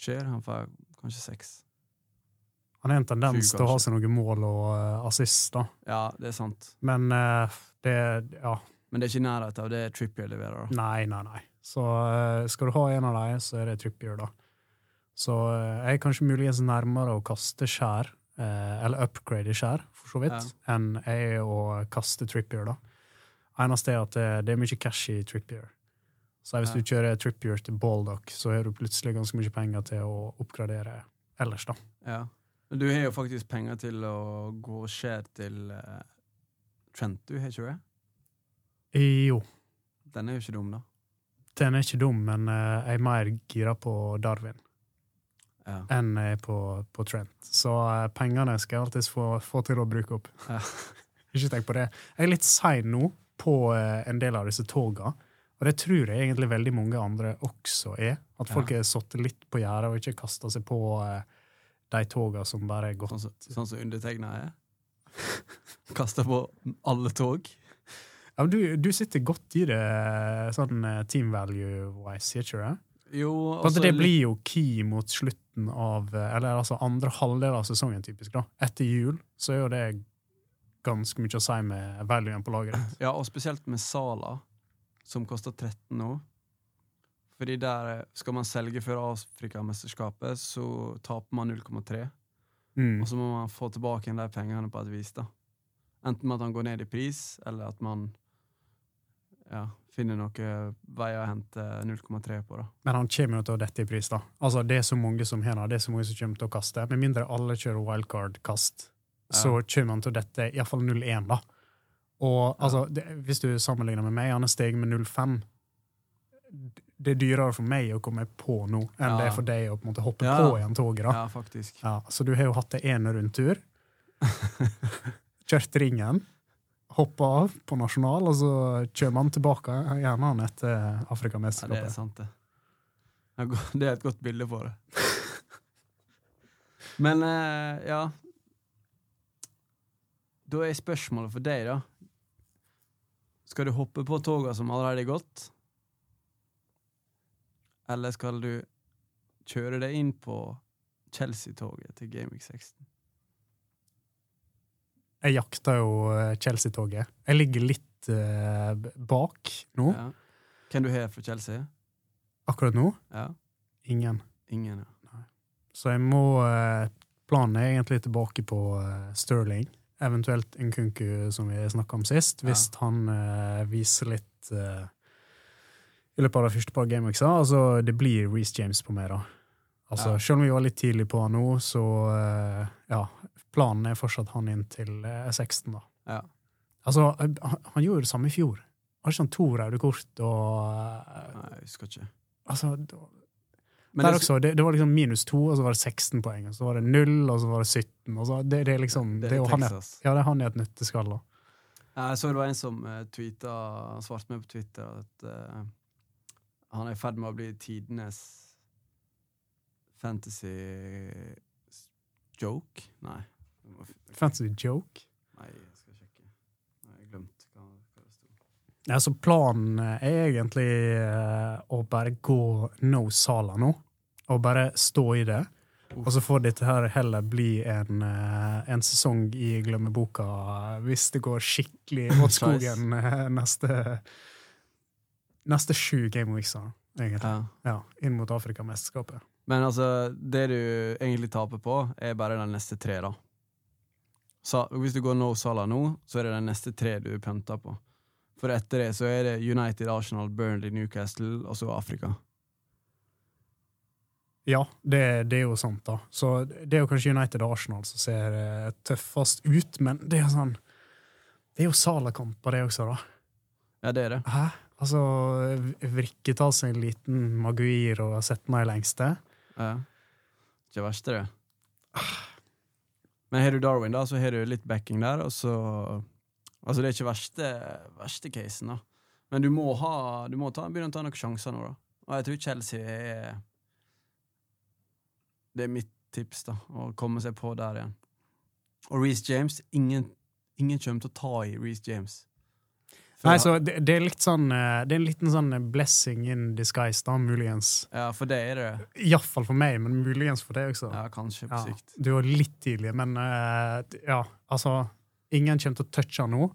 Skjer, han får kanskje seks. Han har en tendens til å ha seg noen mål og uh, assist, da. Ja, det er sant. Men eh, det Ja. Men det er ikke i nærheten av det Trippier leverer. da. Nei, nei, nei. Så eh, skal du ha en av dem, så er det Trippier, da. Så eh, jeg er kanskje muligens nærmere å kaste skjær, eh, eller upgrade skjær, for så vidt, enn jeg er å kaste Trippier, da. Eneste er at det, det er mye cash i Trippier. Så hvis du kjører Trippier til Baldock, så har du plutselig ganske mye penger til å oppgradere ellers, da. Ja. Men du har jo faktisk penger til å gå skjær til uh, Trent, du har ikke det? Jo, Den er jo ikke dum, da. den er ikke dum, men uh, jeg er mer gira på Darwin. Ja. enn jeg er på, på Trent. Så uh, pengene skal jeg alltids få, få til å bruke opp. Ja. Ikke tenk på det. Jeg er litt sein nå på en del av disse toga, og det tror jeg egentlig veldig mange andre også er. At folk har sittet litt på gjerdet og ikke kasta seg på eh, de toga som bare er gått. Sånn som sånn undertegna er. Kasta på alle tog. Ja, men du, du sitter godt i det sånn eh, team value-wise, ikke det? Jo, også det blir jo key mot slutten av eh, Eller altså andre halvdel av sesongen, typisk. da. Etter jul så er jo det ganske mye å si med valuen på laget. Ja, og spesielt med Sala, som koster 13 nå. Fordi der skal man selge før Afrikamesterskapet, så taper man 0,3. Mm. Og så må man få tilbake igjen de pengene på et vis. da. Enten med at han går ned i pris, eller at man ja, finner noen veier å hente 0,3 på. da. Men han kommer jo til å dette i pris, da. Altså, Det er så mange som har det, er så mange som kommer til å kaste. Med mindre alle kjører wildcard-kast, så kommer han til å dette iallfall 0,1, da. Og altså, det, hvis du sammenligner med meg, han er steg med 0,5. Det er dyrere for meg å komme på nå enn det er for deg å på en måte hoppe på igjen toget. da. Ja, faktisk. Ja, så du har jo hatt det ene rundtur. Kjørt ringen. Hoppa av på nasjonal, og så kommer han tilbake gjerne han etter Ja, det er sant, det. Er Det er et godt bilde på det. Men eh, ja Da er spørsmålet for deg, da. Skal du hoppe på toga som allerede er gått? Eller skal du kjøre deg inn på Chelsea-toget til Gaming 16? Jeg jakter jo eh, Chelsea-toget. Jeg ligger litt uh, bak nå. Ja. Hvem du har for Chelsea? Akkurat nå. Ja. Ingen. Ingen, ja. Så jeg må uh, Planen er egentlig tilbake på uh, Sterling. Eventuelt Nkunku, som vi snakka om sist, hvis han eh, viser litt eh, i løpet av de første par gameweeksa. Altså, det blir Reece James på meg, da. Altså, Ja. Selv om vi var litt tidlig på han nå, så eh, ja. Planen er fortsatt han inn til eh, 16, da. Ja. Altså, han, han gjorde det samme i fjor. Har ikke han to røde kort og eh, Nei, jeg husker ikke. Altså, Men der det- også, det, det var liksom minus to, og så var det 16 poeng. Og så var det null, og så var det 17. Og så, det, det er liksom, det, det er er han Texas. ja, det er han i et nøtteskall. Jeg så det var en som uh, tweeta, han svarte meg på Twitter, at uh, han er i ferd med å bli tidenes fantasy joke? Nei. jeg må f- Fancy joke. Nei, jeg skal sjekke. Nei, jeg glemte hva, hva det sto. Ja, så planen er egentlig eh, å bare gå no Sala nå, og bare stå i det. Og så får dette her heller bli en, eh, en sesong i glemmeboka hvis det går skikkelig mot skogen eh, neste Neste sju Game Weeks, egentlig. Ja. Ja, inn mot Afrikamesterskapet. Men altså, det du egentlig taper på, er bare de neste tre, da. Så, hvis du går no sala nå, så er det de neste tre du pønter på. For etter det så er det United, Arsenal, Burnley, Newcastle, og så Afrika. Ja, det, det er jo sant, da. Så det er jo kanskje United og Arsenal som ser eh, tøffest ut, men det er jo sånn Det er jo Sala-kamper, det også, da. Ja, det er det. Hæ? Altså, Vrikke tar seg en liten Maguir og setter meg i lengste. Ja. Ikke verst, det. Men har du Darwin, da, så har du litt backing der, og så Altså, det er ikke verste, verste casen, da. Men du må, ha, du må ta, begynne å ta noen sjanser nå, da. Og jeg tror Chelsea er Det er mitt tips, da, å komme seg på der igjen. Og Reece James Ingen, ingen kommer til å ta i Reece James. For Nei, så det, det er litt sånn eh, Det er en liten sånn blessing in disguise, da, muligens. Ja, for det er det. Iallfall for meg, men muligens for deg også. Ja, kanskje på Ja, sikt. du var litt tidlig, men eh, ja, altså Ingen kommer til å touche han nå.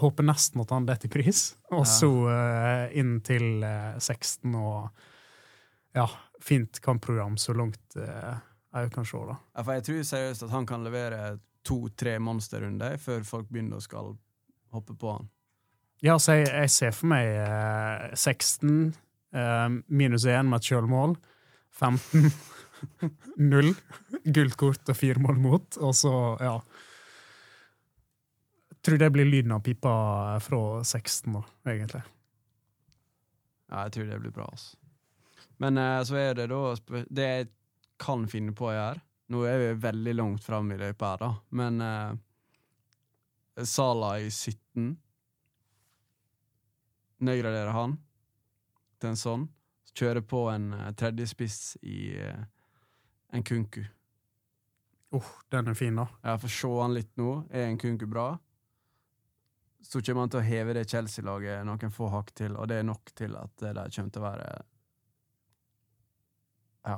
Håper nesten at han detter i pris, og så eh, inn til uh, 16 og ja, fint kampprogram så langt uh, jeg kan se, da. Ja, for jeg tror seriøst at han kan levere to-tre monsterrunder før folk begynner å skal hoppe på han. Ja, så jeg, jeg ser for meg uh, 16 eh, minus 1 med et sjølmål. 15 0 gult kort og fire mål mot, og så, ja Tror det blir lyden av pipa fra 16, da, egentlig. Ja, jeg tror det blir bra, altså. Men eh, så er det da Det jeg kan finne på å gjøre Nå er vi veldig langt fram i løypa her, da, men uh, Sala i 17 Nedgraderer han til en sånn. Kjører på en uh, tredjespiss i uh, en kunku. Oh, den er fin, da. Ja, Få se han litt nå. Er en kunku bra? Så kommer han til å heve det Chelsea-laget noen få hakk til, og det er nok til at det der kommer til å være Ja.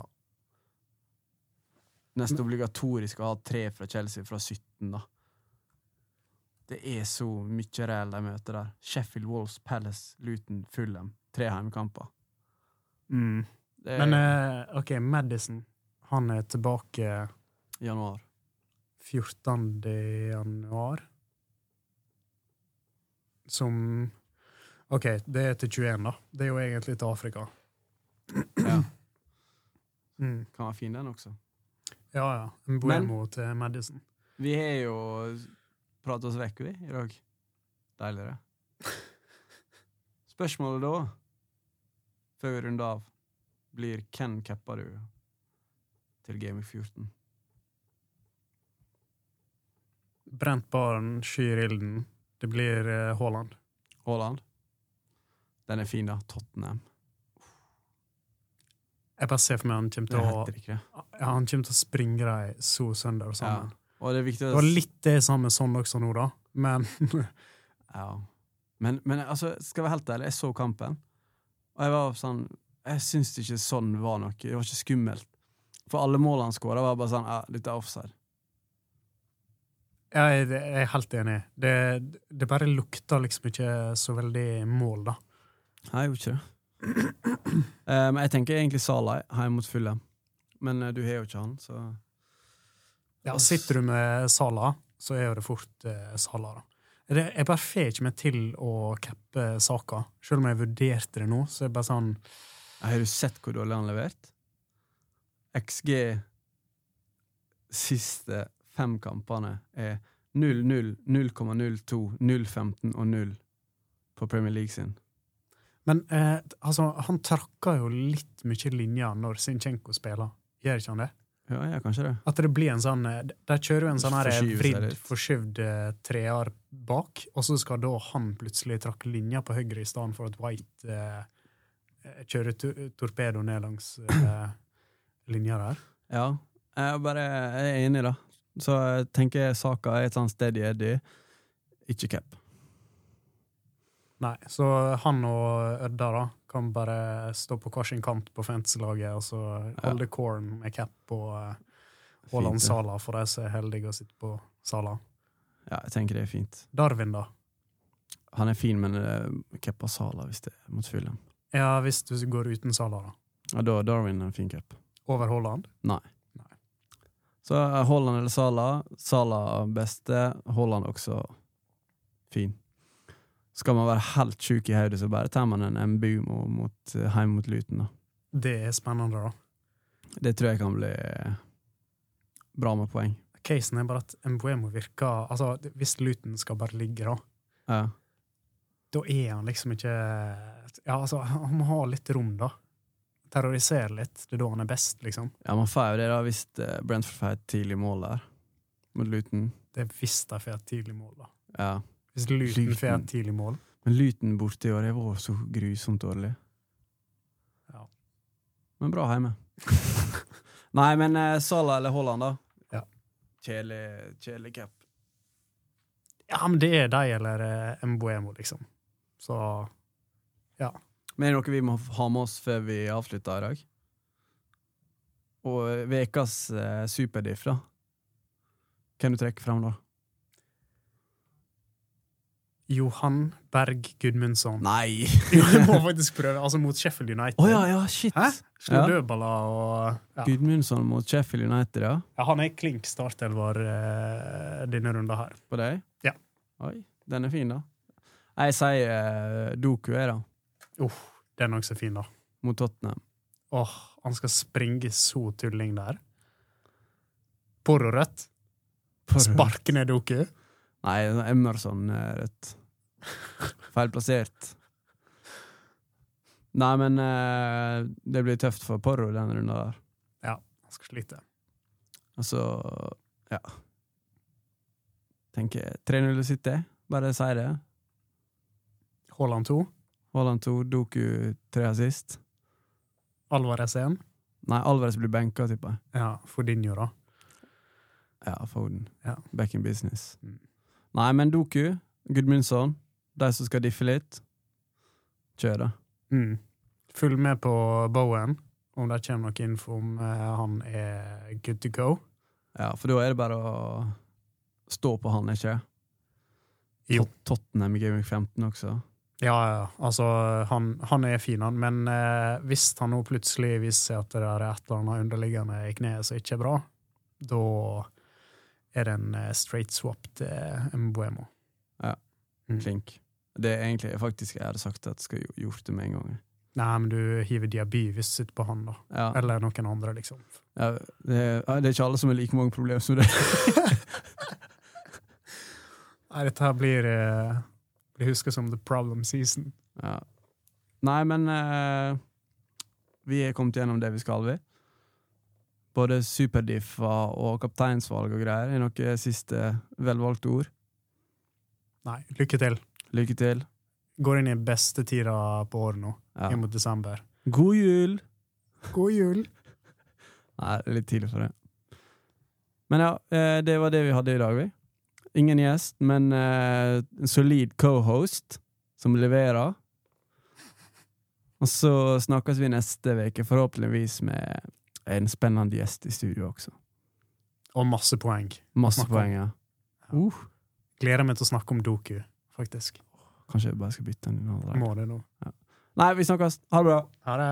Nesten obligatorisk å ha tre fra Chelsea fra 17, da. Det er så mye reell de møter der. Sheffield Wolves, Palace, Luton, Fulham. Tre heimkamper. Mm. Er Men uh, OK, Madison. Han er tilbake januar. 14. januar. Som OK, det er til 21, da. Det er jo egentlig til Afrika. Ja, Mm. kan være fin, den også. Ja, ja. En Buemo til Madison. Vi har jo pratet oss vekk, vi, i dag. Deiligere. Spørsmålet da, før vi runder av, blir hvem capper du til Gaming 14? Brent barn skyr ilden. Det blir eh, Haaland. Haaland? Den er fin, da. Tottenham. Jeg bare ser for meg han kommer til å ja, Han kommer til å springe dem så sønder og sammen. Og det er viktig Det var litt det samme sånn også nå, da. Men Ja. Men, men altså, skal jeg være helt ærlig, jeg så kampen, og jeg var sånn Jeg syns ikke sånn var noe. Det var ikke skummelt. For alle målene han skåra, var bare sånn Ja, dette er offside. Jeg, jeg er helt enig. Det, det bare lukter liksom ikke så veldig mål, da. Nei, jeg gjorde ikke det. Eh, men jeg tenker egentlig Salah hjemme mot Fulham. Men uh, du har jo ikke han, så Ja, sitter du med Sala, så er jo det fort uh, Sala, da. Det, jeg bare får ikke meg til å cappe saka. Selv om jeg vurderte det nå, så er det bare sånn Har du sett hvor dårlig han levert? XG siste fem kampene er 0-0, 0,02, 0,15 og 0 på Premier League sin. Men eh, altså, han trakker jo litt mye linjer når Sinchenko spiller. Gjør ikke han det? Ja, ja, kanskje det. At det blir en sånn De Der kjører jo en sånn her Forskyver vridd, forskyvd trear treer bak, og så skal da han plutselig trakke linja på høyre i stedet for at White eh, eh, kjører to torpedo ned langs eh, linja der. Ja, jeg er bare jeg er enig, da. Så jeg tenker saka er et sånt steady eddy, ikke cap. Nei, så han og Ødda da kan bare stå på hver sin kant på fantasy-laget og så holde corn med cap uh, Haaland Fint. Sala for de som er heldige og sitter på Sala. Ja, jeg tenker det er fint. Darwin, da? Han er fin, men uh, av Sala hvis det er mot Fulham. Ja, hvis du går uten Sala, da. Ja, da er Darwin en fin cap. Over Haaland? Så Haaland Holland eller Sala. Sala beste, Holland også fin. Skal man være helt sjuk i hodet, så bare tar man en Mbumo mot, uh, hjem mot Luton. da. Det er spennende, da. Det tror jeg kan bli eh, bra med poeng. Casen er bare at Mbuemo virker Altså, hvis Luton skal bare ligge, da, Ja. da er han liksom ikke Ja, altså, han må ha litt rom, da. Terrorisere litt. Det er da han er best, liksom. ja, man får jo det da hvis eh, Brentford får et tidlig mål der, mot Luton. Det hvis de får et tidlig mål, da. Ja. Hvis Luton Luton. får et tidlig mål Men Luton borte i år, det var så grusomt dårlig. Ja. Men bra hjemme. Nei, men eh, Salah eller Holland, da? Ja. Kjedelig, kjedelig cap. Ja, men det er de eller eh, Mboemo, liksom. Så Men er det noe vi må ha med oss før vi avslutter i dag? Og ukas eh, superdiff, da? Hvem du trekker fram da? Johan Berg Gudmundsson. Nei! Jo, jeg må faktisk prøve. Altså mot Sheffield United. Oh, ja, ja, shit! Hæ? Slo Ja. dødballer og ja. Gudmundsson mot Sheffield United, ja. ja. Han er klink startelver eh, denne runda her. På deg? Ja. Oi, den er fin, da. Jeg sier eh, Doku, jeg, da. Den er også fin, da. Mot Tottenham. Åh, han skal springe så tulling der. Porro rødt. Sparke ned Doku. Nei, Emerson er rødt. Feilplassert. Nei, men eh, det blir tøft for Porro denne runda der. Han skal slite. Altså, ja Tenker 3-0 City. Bare si det. Haaland 2. Haaland 2, Doku 3 assist. Alvarez 1. Nei, Alvarez blir benka, tipper jeg. Ja, Fodinho, da. Ja, Foden. Ja. Back in business. Mm. Nei, men Doku, Gudmundsson, de som skal diffe litt, kjør det. Mm. Følg med på Bowen, om det kommer noe info om eh, han er good to go. Ja, for da er det bare å stå på han, ikke Jo. Tot- Tottenham i Game 15 også. Ja, ja, altså, han, han er fin, han, men eh, hvis han nå plutselig viser seg at det er et eller annet underliggende i kneet som ikke er bra, da er det en eh, straight swap til Mbuemo. Ja. Mm. Klink. Det er egentlig faktisk jeg hadde sagt at jeg skulle gjort det med en gang. Nei, men du hiver Diaby hvis du sitter på han, da. Ja. Eller noen andre, liksom. Ja, det, er, det er ikke alle som har like mange problemer som det. Nei, dette her blir, eh, blir huska som the problem season. Ja. Nei, men uh, vi er kommet gjennom det vi skal, vi. Både superdiffa og kapteinsvalg og greier. Er noen siste velvalgte ord? Nei, lykke til. Lykke til. Går inn i beste tida på året nå, Ja. inn mot desember. God jul! God jul! Nei, det er litt tidlig for det. Men ja, eh, det var det vi hadde i dag, vi. Ingen gjest, men uh, en solid co-host som leverer. Og så snakkes vi neste uke, forhåpentligvis med en spennende gjest i studio også. Og masse poeng. Masse poeng, ja. Uh, Gleder meg til å snakke om Doku, faktisk. kanskje jeg bare skal bytte den. Må det nå. Nei, vi snakkes. Ha det bra. Ha det.